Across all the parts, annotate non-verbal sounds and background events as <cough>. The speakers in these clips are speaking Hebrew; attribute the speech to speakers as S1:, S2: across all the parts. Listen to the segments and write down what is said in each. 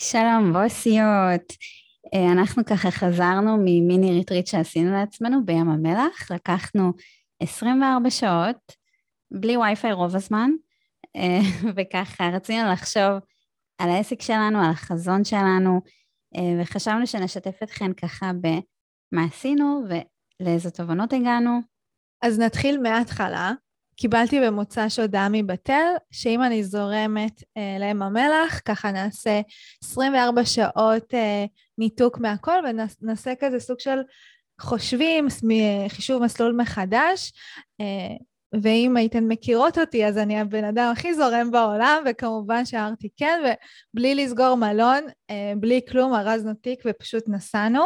S1: שלום בוסיות. אה, אנחנו ככה חזרנו ממיני retreat שעשינו לעצמנו בים המלח, לקחנו 24 שעות, בלי וי-פיי רוב הזמן, אה, <laughs> וככה רצינו לחשוב על העסק שלנו, על החזון שלנו, אה, וחשבנו שנשתף אתכם ככה במה עשינו ולאיזה תובנות הגענו.
S2: אז נתחיל מההתחלה. קיבלתי במוצ"ש הודעה מבתל, שאם אני זורמת אה, לים המלח, ככה נעשה 24 שעות אה, ניתוק מהכל ונעשה כזה סוג של חושבים, חישוב מסלול מחדש. אה, ואם הייתן מכירות אותי, אז אני הבן אדם הכי זורם בעולם, וכמובן שאמרתי כן, ובלי לסגור מלון, אה, בלי כלום, ארזנו תיק ופשוט נסענו.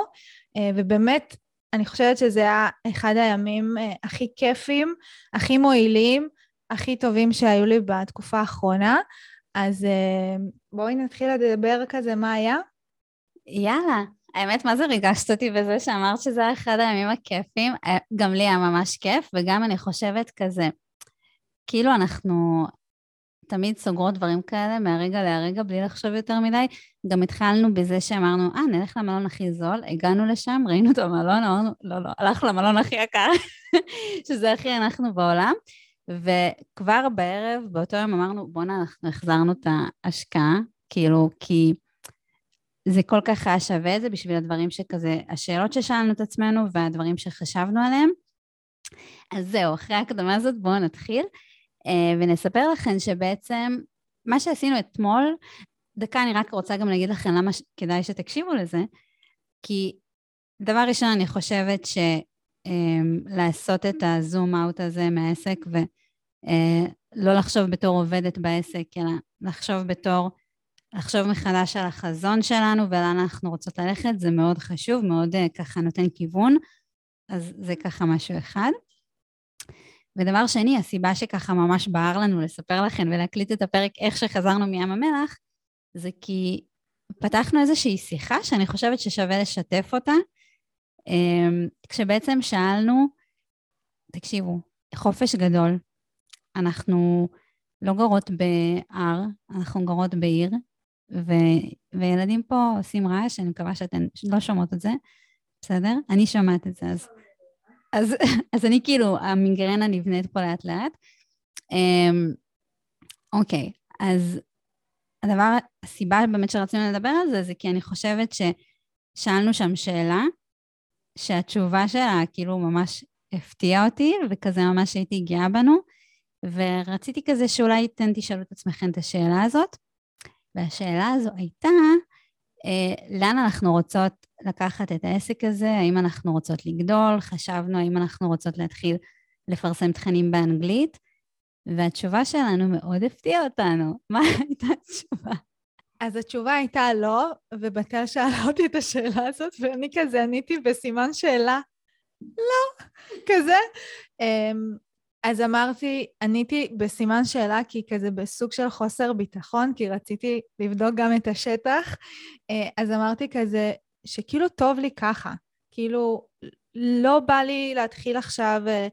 S2: אה, ובאמת, אני חושבת שזה היה אחד הימים אה, הכי כיפים, הכי מועילים, הכי טובים שהיו לי בתקופה האחרונה. אז אה, בואי נתחיל לדבר כזה מה היה.
S1: יאללה. האמת, מה זה ריגשת אותי בזה שאמרת שזה היה אחד הימים הכיפים? אה, גם לי היה ממש כיף, וגם אני חושבת כזה, כאילו אנחנו תמיד סוגרות דברים כאלה מהרגע להרגע בלי לחשוב יותר מדי. גם התחלנו בזה שאמרנו, אה, נלך למלון הכי זול, הגענו לשם, ראינו את המלון, אמרנו, לא, לא, הלכנו למלון הכי יקר, <laughs> שזה הכי אנחנו בעולם. וכבר בערב, באותו יום אמרנו, בואנה, אנחנו החזרנו את ההשקעה, כאילו, כי זה כל כך היה שווה את זה בשביל הדברים שכזה, השאלות ששאלנו את עצמנו והדברים שחשבנו עליהם. אז זהו, אחרי ההקדמה הזאת בואו נתחיל. אה, ונספר לכם שבעצם מה שעשינו אתמול, דקה אני רק רוצה גם להגיד לכם למה כדאי שתקשיבו לזה, כי דבר ראשון אני חושבת שלעשות אמ, את הזום אאוט הזה מהעסק ולא אה, לחשוב בתור עובדת בעסק, אלא לחשוב בתור, לחשוב מחדש על החזון שלנו ולאן אנחנו רוצות ללכת, זה מאוד חשוב, מאוד אה, ככה נותן כיוון, אז זה ככה משהו אחד. ודבר שני, הסיבה שככה ממש בער לנו לספר לכם ולהקליט את הפרק איך שחזרנו מים המלח, זה כי פתחנו איזושהי שיחה שאני חושבת ששווה לשתף אותה, אמ, כשבעצם שאלנו, תקשיבו, חופש גדול, אנחנו לא גרות בהר, אנחנו גרות בעיר, ו, וילדים פה עושים רעש, אני מקווה שאתן לא שומעות את זה, בסדר? אני שומעת את זה, אז <laughs> אז, אני כאילו, המיגרנה נבנית פה לאט לאט. Um, אוקיי, אז הדבר, הסיבה באמת שרצינו לדבר על זה, זה כי אני חושבת ששאלנו שם שאלה, שהתשובה שלה כאילו ממש הפתיעה אותי, וכזה ממש הייתי גאה בנו, ורציתי כזה שאולי אתן תשאלו את עצמכם את השאלה הזאת. והשאלה הזו הייתה, לאן אנחנו רוצות לקחת את העסק הזה? האם אנחנו רוצות לגדול? חשבנו האם אנחנו רוצות להתחיל לפרסם תכנים באנגלית? והתשובה שלנו מאוד הפתיעה אותנו. <laughs> מה הייתה התשובה?
S2: אז התשובה הייתה לא, ובתל שאלה אותי את השאלה הזאת, ואני כזה עניתי בסימן שאלה, לא, כזה. אז אמרתי, עניתי בסימן שאלה, כי כזה בסוג של חוסר ביטחון, כי רציתי לבדוק גם את השטח. אה, אז אמרתי כזה, שכאילו טוב לי ככה. כאילו, לא בא לי להתחיל עכשיו אה,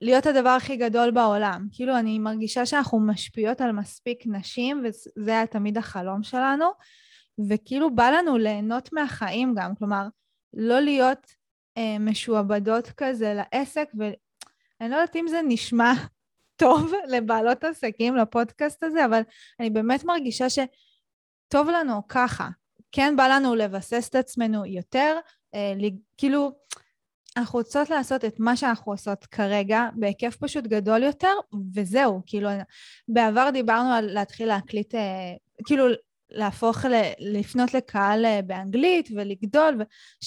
S2: להיות הדבר הכי גדול בעולם. כאילו, אני מרגישה שאנחנו משפיעות על מספיק נשים, וזה היה תמיד החלום שלנו, וכאילו בא לנו ליהנות מהחיים גם. כלומר, לא להיות אה, משועבדות כזה לעסק, אני לא יודעת אם זה נשמע <laughs> טוב לבעלות עסקים, לפודקאסט הזה, אבל אני באמת מרגישה שטוב לנו ככה. כן בא לנו לבסס את עצמנו יותר, אה, כאילו, אנחנו רוצות לעשות את מה שאנחנו עושות כרגע בהיקף פשוט גדול יותר, וזהו, כאילו, בעבר דיברנו על להתחיל להקליט, אה, כאילו, להפוך, ל, לפנות לקהל אה, באנגלית ולגדול,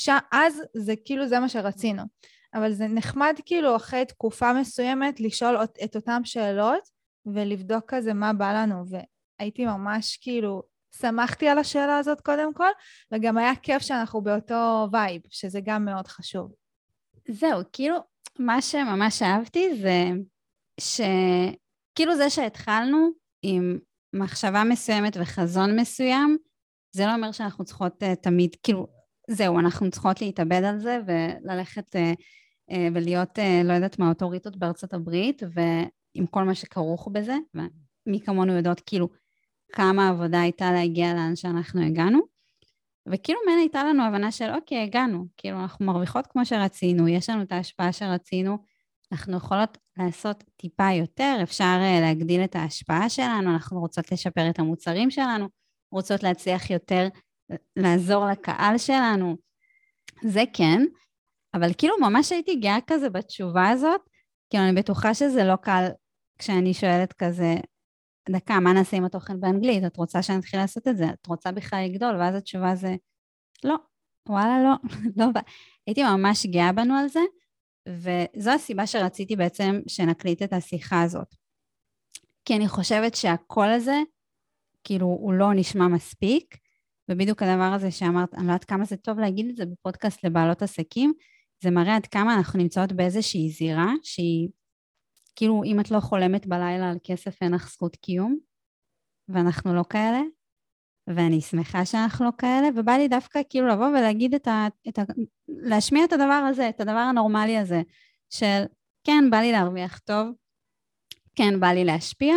S2: ואז זה כאילו זה מה שרצינו. אבל זה נחמד כאילו אחרי תקופה מסוימת לשאול את אותן שאלות ולבדוק כזה מה בא לנו, והייתי ממש כאילו, שמחתי על השאלה הזאת קודם כל, וגם היה כיף שאנחנו באותו וייב, שזה גם מאוד חשוב.
S1: זהו, כאילו, מה שממש אהבתי זה שכאילו זה שהתחלנו עם מחשבה מסוימת וחזון מסוים, זה לא אומר שאנחנו צריכות uh, תמיד, כאילו, זהו, אנחנו צריכות להתאבד על זה וללכת uh, uh, ולהיות, uh, לא יודעת מה, אוטוריטות בארצות הברית, ועם כל מה שכרוך בזה, ומי כמונו יודעות, כאילו, כמה עבודה הייתה להגיע לאן שאנחנו הגענו. וכאילו מעין הייתה לנו הבנה של אוקיי, הגענו, כאילו אנחנו מרוויחות כמו שרצינו, יש לנו את ההשפעה שרצינו, אנחנו יכולות לעשות טיפה יותר, אפשר להגדיל את ההשפעה שלנו, אנחנו רוצות לשפר את המוצרים שלנו, רוצות להצליח יותר לעזור לקהל שלנו, זה כן, אבל כאילו ממש הייתי גאה כזה בתשובה הזאת, כאילו אני בטוחה שזה לא קל כשאני שואלת כזה, דקה, מה נעשה עם התוכן באנגלית? את רוצה שאני אתחיל לעשות את זה? את רוצה בכלל לגדול? ואז התשובה זה, לא, וואלה, לא, <laughs> לא. הייתי ממש גאה בנו על זה, וזו הסיבה שרציתי בעצם שנקליט את השיחה הזאת. כי אני חושבת שהקול הזה, כאילו, הוא לא נשמע מספיק, ובדיוק הדבר הזה שאמרת, אני לא יודעת כמה זה טוב להגיד את זה בפודקאסט לבעלות עסקים, זה מראה עד כמה אנחנו נמצאות באיזושהי זירה שהיא, כאילו, אם את לא חולמת בלילה על כסף, אין לך זכות קיום, ואנחנו לא כאלה, ואני שמחה שאנחנו לא כאלה, ובא לי דווקא כאילו לבוא ולהגיד את ה... את ה להשמיע את הדבר הזה, את הדבר הנורמלי הזה, של כן, בא לי להרוויח טוב, כן, בא לי להשפיע,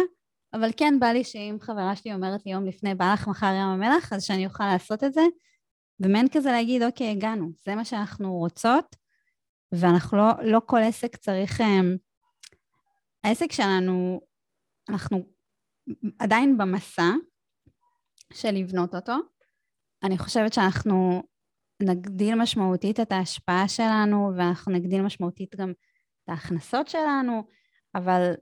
S1: אבל כן בא לי שאם חברה שלי אומרת לי יום לפני, בא לך מחר ים המלח, אז שאני אוכל לעשות את זה, ומעין כזה להגיד, אוקיי, הגענו, זה מה שאנחנו רוצות, ואנחנו לא, לא כל עסק צריך... אמ, העסק שלנו, אנחנו עדיין במסע של לבנות אותו. אני חושבת שאנחנו נגדיל משמעותית את ההשפעה שלנו, ואנחנו נגדיל משמעותית גם את ההכנסות שלנו, אבל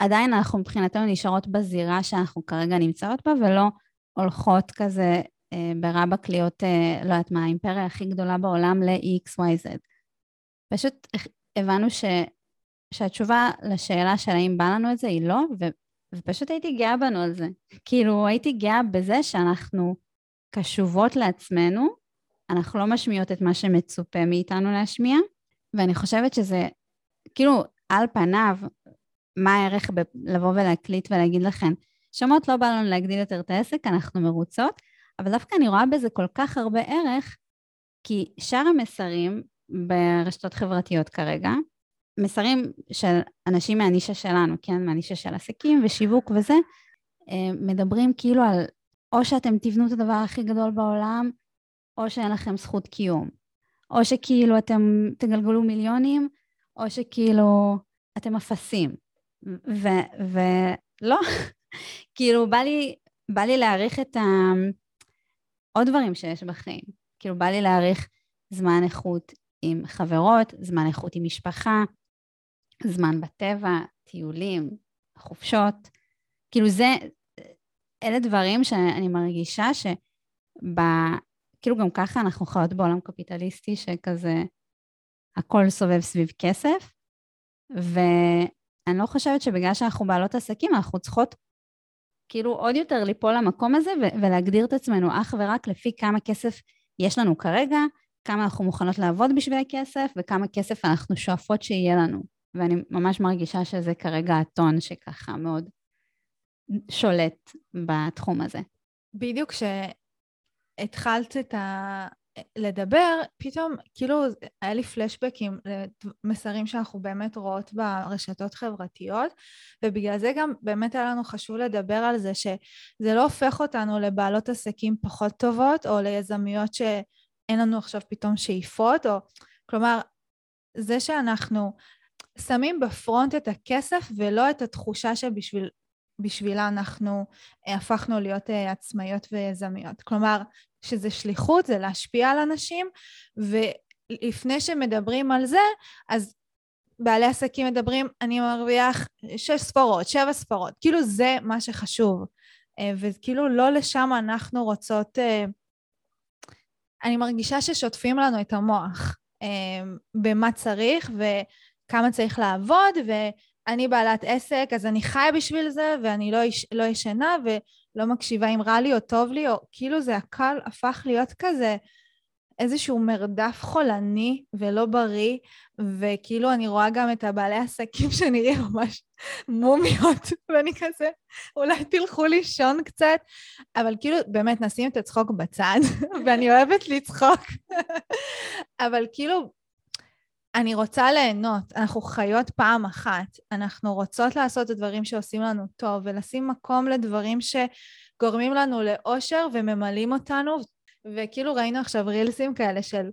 S1: עדיין אנחנו מבחינתנו נשארות בזירה שאנחנו כרגע נמצאות בה, ולא הולכות כזה אה, ברבק להיות, אה, לא יודעת מה, האימפריה הכי גדולה בעולם ל-XYZ. פשוט הבנו ש, שהתשובה לשאלה של האם בא לנו את זה היא לא, ו, ופשוט הייתי גאה בנו על זה. כאילו, הייתי גאה בזה שאנחנו קשובות לעצמנו, אנחנו לא משמיעות את מה שמצופה מאיתנו להשמיע, ואני חושבת שזה, כאילו, על פניו, מה הערך לבוא ולהקליט ולהגיד לכם, שמות לא בא לנו להגדיל יותר את העסק, אנחנו מרוצות, אבל דווקא אני רואה בזה כל כך הרבה ערך, כי שאר המסרים ברשתות חברתיות כרגע, מסרים של אנשים מהנישה שלנו, כן, מהנישה של עסקים ושיווק וזה, אה, מדברים כאילו על או שאתם תבנו את הדבר הכי גדול בעולם, או שאין לכם זכות קיום. או שכאילו אתם תגלגלו מיליונים, או שכאילו אתם אפסים. ולא, <laughs> כאילו בא לי, בא לי להעריך את ה... עוד דברים שיש בחיים. כאילו בא לי להעריך זמן איכות עם חברות, זמן איכות עם משפחה, זמן בטבע, טיולים, חופשות. כאילו זה, אלה דברים שאני מרגישה שב... כאילו גם ככה אנחנו חיות בעולם קפיטליסטי שכזה הכל סובב סביב כסף, ואני לא חושבת שבגלל שאנחנו בעלות עסקים אנחנו צריכות כאילו עוד יותר ליפול למקום הזה ולהגדיר את עצמנו אך ורק לפי כמה כסף יש לנו כרגע, כמה אנחנו מוכנות לעבוד בשביל הכסף וכמה כסף אנחנו שואפות שיהיה לנו. ואני ממש מרגישה שזה כרגע הטון שככה מאוד שולט בתחום הזה.
S2: בדיוק כשהתחלת את ה... לדבר, פתאום כאילו היה לי פלשבקים למסרים שאנחנו באמת רואות ברשתות חברתיות, ובגלל זה גם באמת היה לנו חשוב לדבר על זה, שזה לא הופך אותנו לבעלות עסקים פחות טובות, או ליזמיות שאין לנו עכשיו פתאום שאיפות, או כלומר, זה שאנחנו שמים בפרונט את הכסף ולא את התחושה שבשביל בשבילה אנחנו אה, הפכנו להיות אה, עצמאיות ויזמיות. כלומר, שזה שליחות, זה להשפיע על אנשים, ולפני שמדברים על זה, אז בעלי עסקים מדברים, אני מרוויח שש ספרות, שבע ספרות, כאילו זה מה שחשוב. אה, וכאילו לא לשם אנחנו רוצות... אני מרגישה ששוטפים לנו את המוח במה צריך וכמה צריך לעבוד, ו... אני בעלת עסק, אז אני חיה בשביל זה, ואני לא, יש, לא ישנה ולא מקשיבה אם רע לי או טוב לי, או כאילו זה הכל הפך להיות כזה איזשהו מרדף חולני ולא בריא, וכאילו אני רואה גם את הבעלי עסקים <laughs> שנראים ממש מומיות, ואני כזה, אולי תלכו לישון קצת, אבל כאילו באמת נשים את הצחוק בצד, <laughs> ואני אוהבת לצחוק, אבל כאילו אני רוצה ליהנות, אנחנו חיות פעם אחת, אנחנו רוצות לעשות את הדברים שעושים לנו טוב ולשים מקום לדברים ש... גורמים לנו לאושר וממלאים אותנו, וכאילו ראינו עכשיו רילסים כאלה של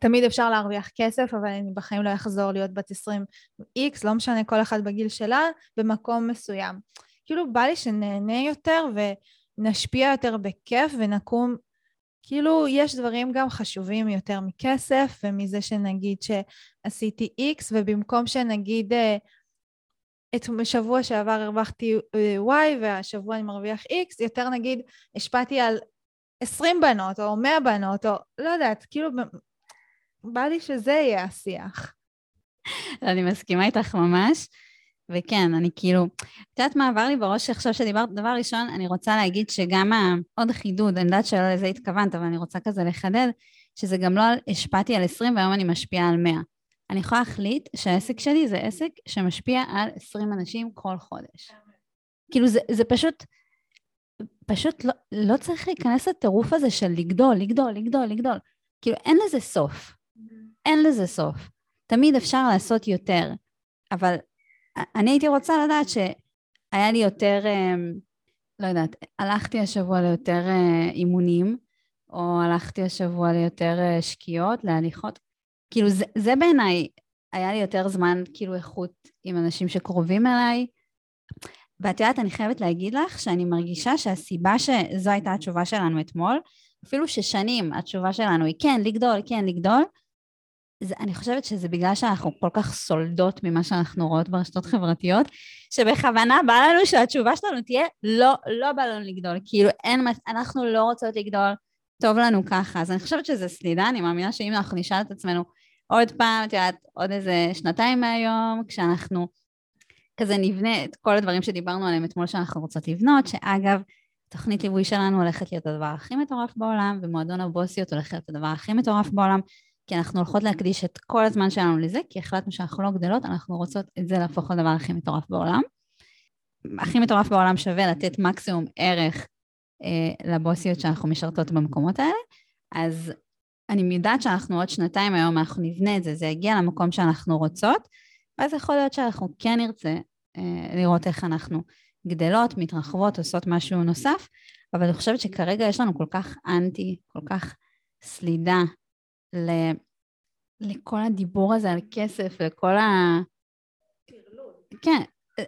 S2: תמיד אפשר להרוויח כסף, אבל אני בחיים לא אחזור להיות בת 20 איקס, לא משנה, כל אחד בגיל שלה, במקום מסוים. כאילו בא לי שנהנה יותר ונשפיע יותר בכיף ונקום, כאילו יש דברים גם חשובים יותר מכסף ומזה שנגיד שעשיתי איקס, ובמקום שנגיד אה, את שבוע שעבר הרווחתי וואי והשבוע אני מרוויח איקס, יותר נגיד השפעתי על 20 בנות או 100 בנות או לא יודעת, כאילו בא לי שזה יהיה השיח.
S1: אני מסכימה איתך ממש. וכן, אני כאילו, את יודעת מה עבר לי בראש עכשיו שדיברת? דבר ראשון, אני רוצה להגיד שגם. עוד חידוד, אני יודעת שלא לזה התכוונת, אבל אני רוצה כזה לחדד, שזה גם לא השפעתי על 20 והיום אני משפיעה על 100. אני יכולה להחליט שהעסק שלי זה עסק שמשפיע על 20 אנשים כל חודש. כאילו זה, זה פשוט, פשוט לא, לא צריך להיכנס לטירוף הזה של לגדול, לגדול, לגדול, לגדול. כאילו אין לזה סוף. אין לזה סוף. תמיד אפשר לעשות יותר, אבל אני הייתי רוצה לדעת שהיה לי יותר, אמ, לא יודעת, הלכתי השבוע ליותר אה, אימונים, או הלכתי השבוע ליותר אה, שקיעות, להליכות. כאילו זה, זה בעיניי, היה לי יותר זמן, כאילו איכות עם אנשים שקרובים אליי. ואת יודעת, אני חייבת להגיד לך שאני מרגישה שהסיבה שזו הייתה התשובה שלנו אתמול, אפילו ששנים התשובה שלנו היא כן, לגדול, כן, לגדול, זה, אני חושבת שזה בגלל שאנחנו כל כך סולדות ממה שאנחנו רואות ברשתות חברתיות, שבכוונה בא לנו שהתשובה שלנו תהיה לא, לא בא לנו לגדול. כאילו אין, אנחנו לא רוצות לגדול, טוב לנו ככה. אז אני חושבת שזה סלידה, אני מאמינה שאם אנחנו נשאל את עצמנו עוד פעם, את יודעת, עוד איזה שנתיים מהיום, כשאנחנו כזה נבנה את כל הדברים שדיברנו עליהם אתמול שאנחנו רוצות לבנות, שאגב, תוכנית ליווי שלנו הולכת להיות הדבר הכי מטורף בעולם, ומועדון הבוסיות הולך להיות הדבר הכי מטורף בעולם. כי אנחנו הולכות להקדיש את כל הזמן שלנו לזה, כי החלטנו שאנחנו לא גדלות, אנחנו רוצות את זה להפוך לדבר הכי מטורף בעולם. הכי מטורף בעולם שווה לתת מקסימום ערך אה, לבוסיות שאנחנו משרתות במקומות האלה, אז אני יודעת שאנחנו עוד שנתיים היום, אנחנו נבנה את זה, זה יגיע למקום שאנחנו רוצות, ואז יכול להיות שאנחנו כן נרצה אה, לראות איך אנחנו גדלות, מתרחבות, עושות משהו נוסף, אבל אני חושבת שכרגע יש לנו כל כך אנטי, כל כך סלידה ל... לכל הדיבור הזה על כסף, לכל ה... כן,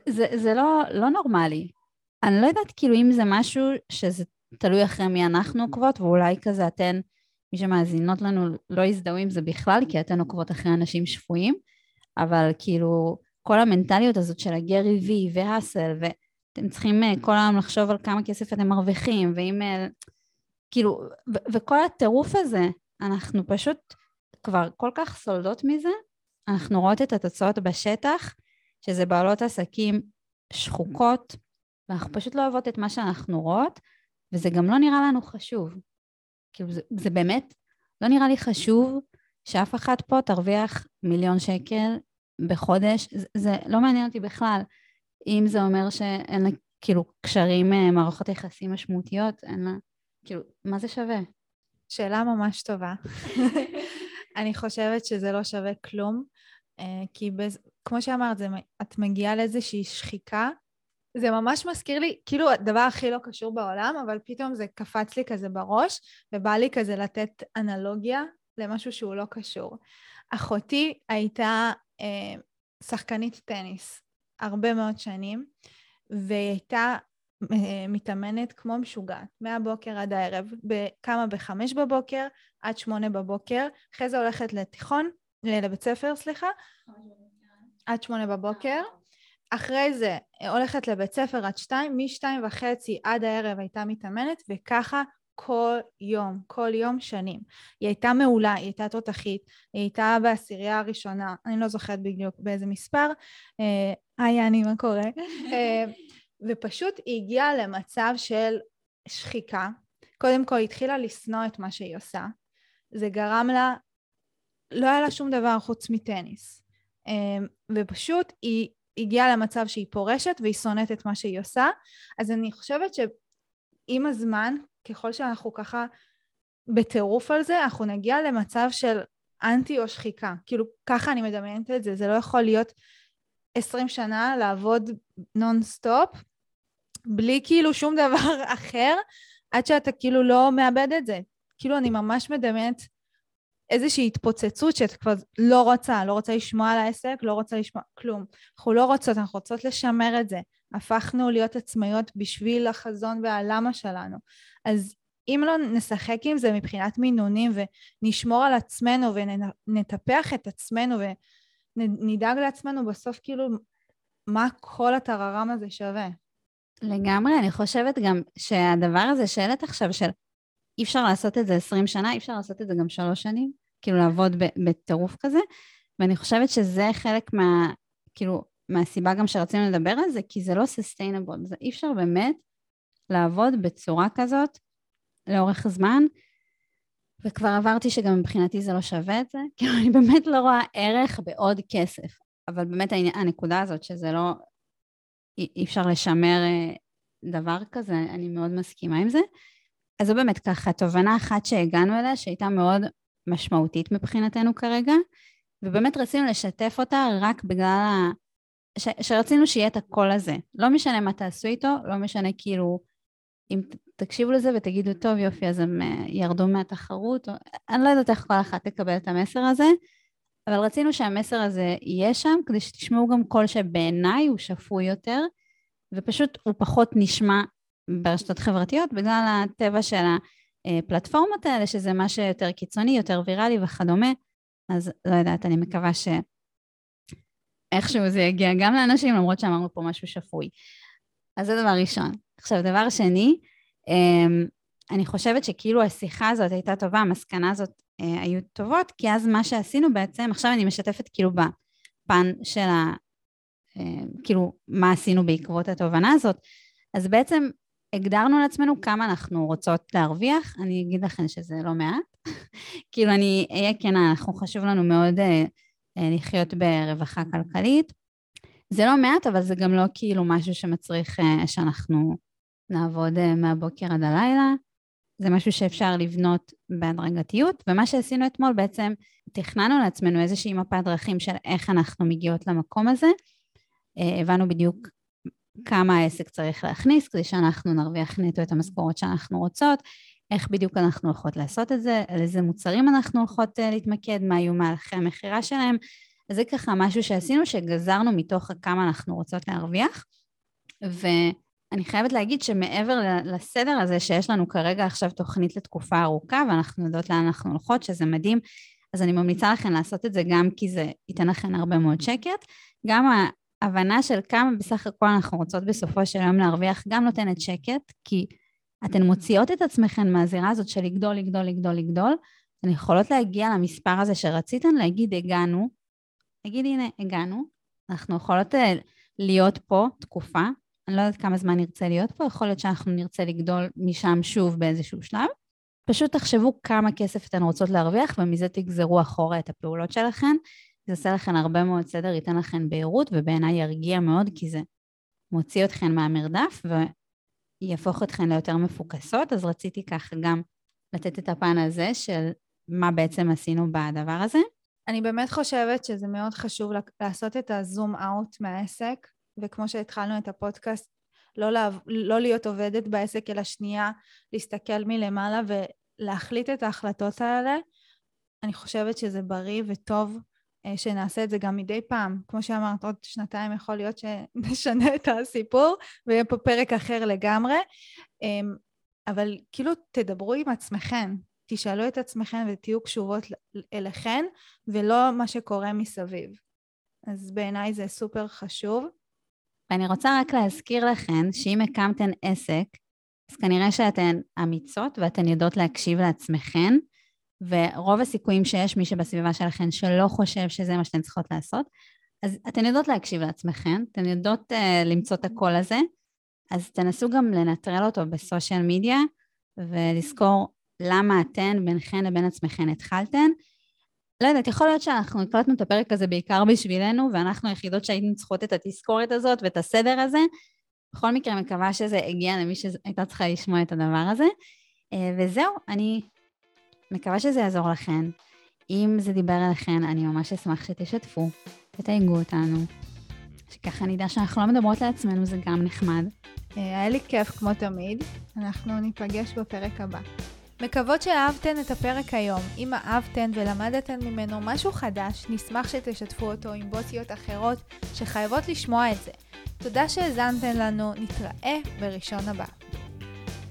S1: זה, זה לא, לא נורמלי. אני לא יודעת כאילו אם זה משהו שזה תלוי אחרי מי אנחנו עוקבות, ואולי כזה אתן, מי שמאזינות לנו לא יזדהו עם זה בכלל, כי אתן עוקבות אחרי אנשים שפויים, אבל כאילו כל המנטליות הזאת של הגרי וי והאסל, ואתם צריכים אה, כל היום לחשוב על כמה כסף אתם מרוויחים, ואם... אה, כאילו, ו- וכל הטירוף הזה, אנחנו פשוט כבר כל כך סולדות מזה, אנחנו רואות את התוצאות בשטח, שזה בעלות עסקים שחוקות, ואנחנו פשוט לא אוהבות את מה שאנחנו רואות, וזה גם לא נראה לנו חשוב. כאילו, זה, זה באמת לא נראה לי חשוב שאף אחת פה תרוויח מיליון שקל בחודש, זה, זה לא מעניין אותי בכלל. אם זה אומר שאין לה, כאילו, קשרים, אה, מערכות יחסים משמעותיות, אין לה, כאילו, מה זה שווה?
S2: שאלה ממש טובה. <laughs> אני חושבת שזה לא שווה כלום, אה, כי בז... כמו שאמרת, זה... את מגיעה לאיזושהי שחיקה. זה ממש מזכיר לי, כאילו הדבר הכי לא קשור בעולם, אבל פתאום זה קפץ לי כזה בראש, ובא לי כזה לתת אנלוגיה למשהו שהוא לא קשור. אחותי הייתה אה, שחקנית טניס הרבה מאוד שנים, והיא הייתה מתאמנת כמו משוגעת, מהבוקר עד הערב, קמה בחמש בבוקר עד שמונה בבוקר, אחרי זה הולכת לתיכון, לבית ספר, סליחה, עד שמונה בבוקר, אחרי זה הולכת לבית ספר עד שתיים, משתיים וחצי עד הערב הייתה מתאמנת, וככה כל יום, כל יום שנים. היא הייתה מעולה, היא הייתה תותחית, היא הייתה בעשירייה הראשונה, אני לא זוכרת בדיוק באיזה מספר, אה, היי אני, מה קורה? <laughs> ופשוט היא הגיעה למצב של שחיקה. קודם כל היא התחילה לשנוא את מה שהיא עושה. זה גרם לה, לא היה לה שום דבר חוץ מטניס. אמ, ופשוט היא הגיעה למצב שהיא פורשת והיא שונאת את מה שהיא עושה. אז אני חושבת שעם הזמן, ככל שאנחנו ככה בטירוף על זה, אנחנו נגיע למצב של אנטי או שחיקה. כאילו, ככה אני מדמיינת את זה, זה לא יכול להיות עשרים שנה לעבוד נונסטופ בלי כאילו שום דבר <laughs> אחר, עד שאתה כאילו לא מאבד את זה. כאילו, אני ממש מדמיינת איזושהי התפוצצות שאת כבר לא רוצה, לא רוצה לשמוע על העסק, לא רוצה לשמוע כלום. אנחנו לא רוצות, אנחנו רוצות לשמר את זה. הפכנו להיות עצמאיות בשביל החזון והלמה שלנו. אז אם לא נשחק עם זה מבחינת מינונים ונשמור על עצמנו ונטפח את עצמנו ונדאג לעצמנו, בסוף כאילו, מה כל הטררם הזה שווה?
S1: לגמרי, אני חושבת גם שהדבר הזה שהעלית עכשיו של אי אפשר לעשות את זה 20 שנה, אי אפשר לעשות את זה גם שלוש שנים, כאילו לעבוד בטירוף כזה, ואני חושבת שזה חלק מה, כאילו, מהסיבה גם שרצינו לדבר על זה, כי זה לא sustainable, זה אי אפשר באמת לעבוד בצורה כזאת לאורך זמן, וכבר עברתי שגם מבחינתי זה לא שווה את זה, <laughs> כאילו אני באמת לא רואה ערך בעוד כסף, אבל באמת הנקודה הזאת שזה לא, אי אפשר לשמר אה, דבר כזה, אני מאוד מסכימה עם זה. אז זו באמת ככה תובנה אחת שהגענו אליה, שהייתה מאוד משמעותית מבחינתנו כרגע, ובאמת רצינו לשתף אותה רק בגלל ה... ש... שרצינו שיהיה את הקול הזה. לא משנה מה תעשו איתו, לא משנה כאילו, אם תקשיבו לזה ותגידו, טוב יופי, אז הם אה, ירדו מהתחרות, או... אני לא יודעת איך כל אחת תקבל את המסר הזה, אבל רצינו שהמסר הזה יהיה שם, כדי שתשמעו גם קול שבעיניי הוא שפוי יותר, ופשוט הוא פחות נשמע ברשתות חברתיות בגלל הטבע של הפלטפורמות האלה, שזה מה שיותר קיצוני, יותר ויראלי וכדומה. אז לא יודעת, אני מקווה שאיכשהו זה יגיע גם לאנשים, למרות שאמרנו פה משהו שפוי. אז זה דבר ראשון. עכשיו, דבר שני, אמ, אני חושבת שכאילו השיחה הזאת הייתה טובה, המסקנה הזאת היו טובות, כי אז מה שעשינו בעצם, עכשיו אני משתפת כאילו בפן של ה... אה, כאילו, מה עשינו בעקבות התובנה הזאת, אז בעצם הגדרנו לעצמנו כמה אנחנו רוצות להרוויח, אני אגיד לכם שזה לא מעט. <laughs> כאילו, אני אהיה כנה, אנחנו חשוב לנו מאוד אה, אה, לחיות ברווחה כלכלית. זה לא מעט, אבל זה גם לא כאילו משהו שמצריך אה, שאנחנו נעבוד אה, מהבוקר עד הלילה. זה משהו שאפשר לבנות בהדרגתיות, ומה שעשינו אתמול בעצם, תכננו לעצמנו איזושהי מפת דרכים של איך אנחנו מגיעות למקום הזה. אה, הבנו בדיוק כמה העסק צריך להכניס כדי שאנחנו נרוויח נטו את המשכורת שאנחנו רוצות, איך בדיוק אנחנו הולכות לעשות את זה, על איזה מוצרים אנחנו הולכות אה, להתמקד, מה היו מהלכי המכירה שלהם. אז זה ככה משהו שעשינו, שגזרנו מתוך כמה אנחנו רוצות להרוויח. ואני חייבת להגיד שמעבר לסדר הזה שיש לנו כרגע עכשיו תוכנית לתקופה ארוכה, ואנחנו יודעות לאן אנחנו הולכות, שזה מדהים, אז אני ממליצה לכם לעשות את זה גם כי זה ייתן לכם הרבה מאוד שקט. גם הבנה של כמה בסך הכל אנחנו רוצות בסופו של יום להרוויח גם נותנת שקט, כי אתן מוציאות את עצמכן מהזירה הזאת של לגדול, לגדול, לגדול, לגדול, אתן יכולות להגיע למספר הזה שרציתן, להגיד הגענו, להגיד הנה הגענו, אנחנו יכולות אה, להיות פה תקופה, אני לא יודעת כמה זמן נרצה להיות פה, יכול להיות שאנחנו נרצה לגדול משם שוב באיזשהו שלב. פשוט תחשבו כמה כסף אתן רוצות להרוויח ומזה תגזרו אחורה את הפעולות שלכן. זה עושה לכן הרבה מאוד סדר, ייתן לכן בהירות, ובעיניי ירגיע מאוד, כי זה מוציא אתכן מהמרדף ויהפוך אתכן ליותר מפוקסות, אז רציתי ככה גם לתת את הפן הזה של מה בעצם עשינו בדבר הזה.
S2: אני באמת חושבת שזה מאוד חשוב לעשות את הזום אאוט מהעסק, וכמו שהתחלנו את הפודקאסט, לא, לה, לא להיות עובדת בעסק, אלא שנייה להסתכל מלמעלה ולהחליט את ההחלטות האלה. אני חושבת שזה בריא וטוב אה, שנעשה את זה גם מדי פעם. כמו שאמרת, עוד שנתיים יכול להיות שנשנה את הסיפור ויהיה פה פרק אחר לגמרי. אמ, אבל כאילו תדברו עם עצמכם, תשאלו את עצמכם ותהיו קשובות אליכן ולא מה שקורה מסביב. אז בעיניי זה סופר חשוב.
S1: ואני רוצה רק להזכיר לכן שאם הקמתן עסק, אז כנראה שאתן אמיצות ואתן יודעות להקשיב לעצמכן, ורוב הסיכויים שיש מי שבסביבה שלכם שלא חושב שזה מה שאתן צריכות לעשות, אז אתן יודעות להקשיב לעצמכן, אתן יודעות uh, למצוא את הקול הזה, אז תנסו גם לנטרל אותו בסושיאל מדיה, ולזכור למה אתן, בינכן לבין עצמכן התחלתן. לא יודעת, יכול להיות שאנחנו הקלטנו את הפרק הזה בעיקר בשבילנו, ואנחנו היחידות שהיינו צריכות את התזכורת הזאת ואת הסדר הזה. בכל מקרה, מקווה שזה הגיע למי שהייתה צריכה לשמוע את הדבר הזה. אה, וזהו, אני מקווה שזה יעזור לכן. אם זה דיבר אליכן, אני ממש אשמח שתשתפו, תתייגו אותנו. שככה נדע שאנחנו לא מדברות לעצמנו, זה גם נחמד.
S2: אה, היה לי כיף כמו תמיד. אנחנו ניפגש בפרק הבא. מקוות שאהבתן את הפרק היום. אם אהבתן ולמדתן ממנו משהו חדש, נשמח שתשתפו אותו עם בוסיות אחרות שחייבות לשמוע את זה. תודה שהאזנתן לנו, נתראה בראשון הבא.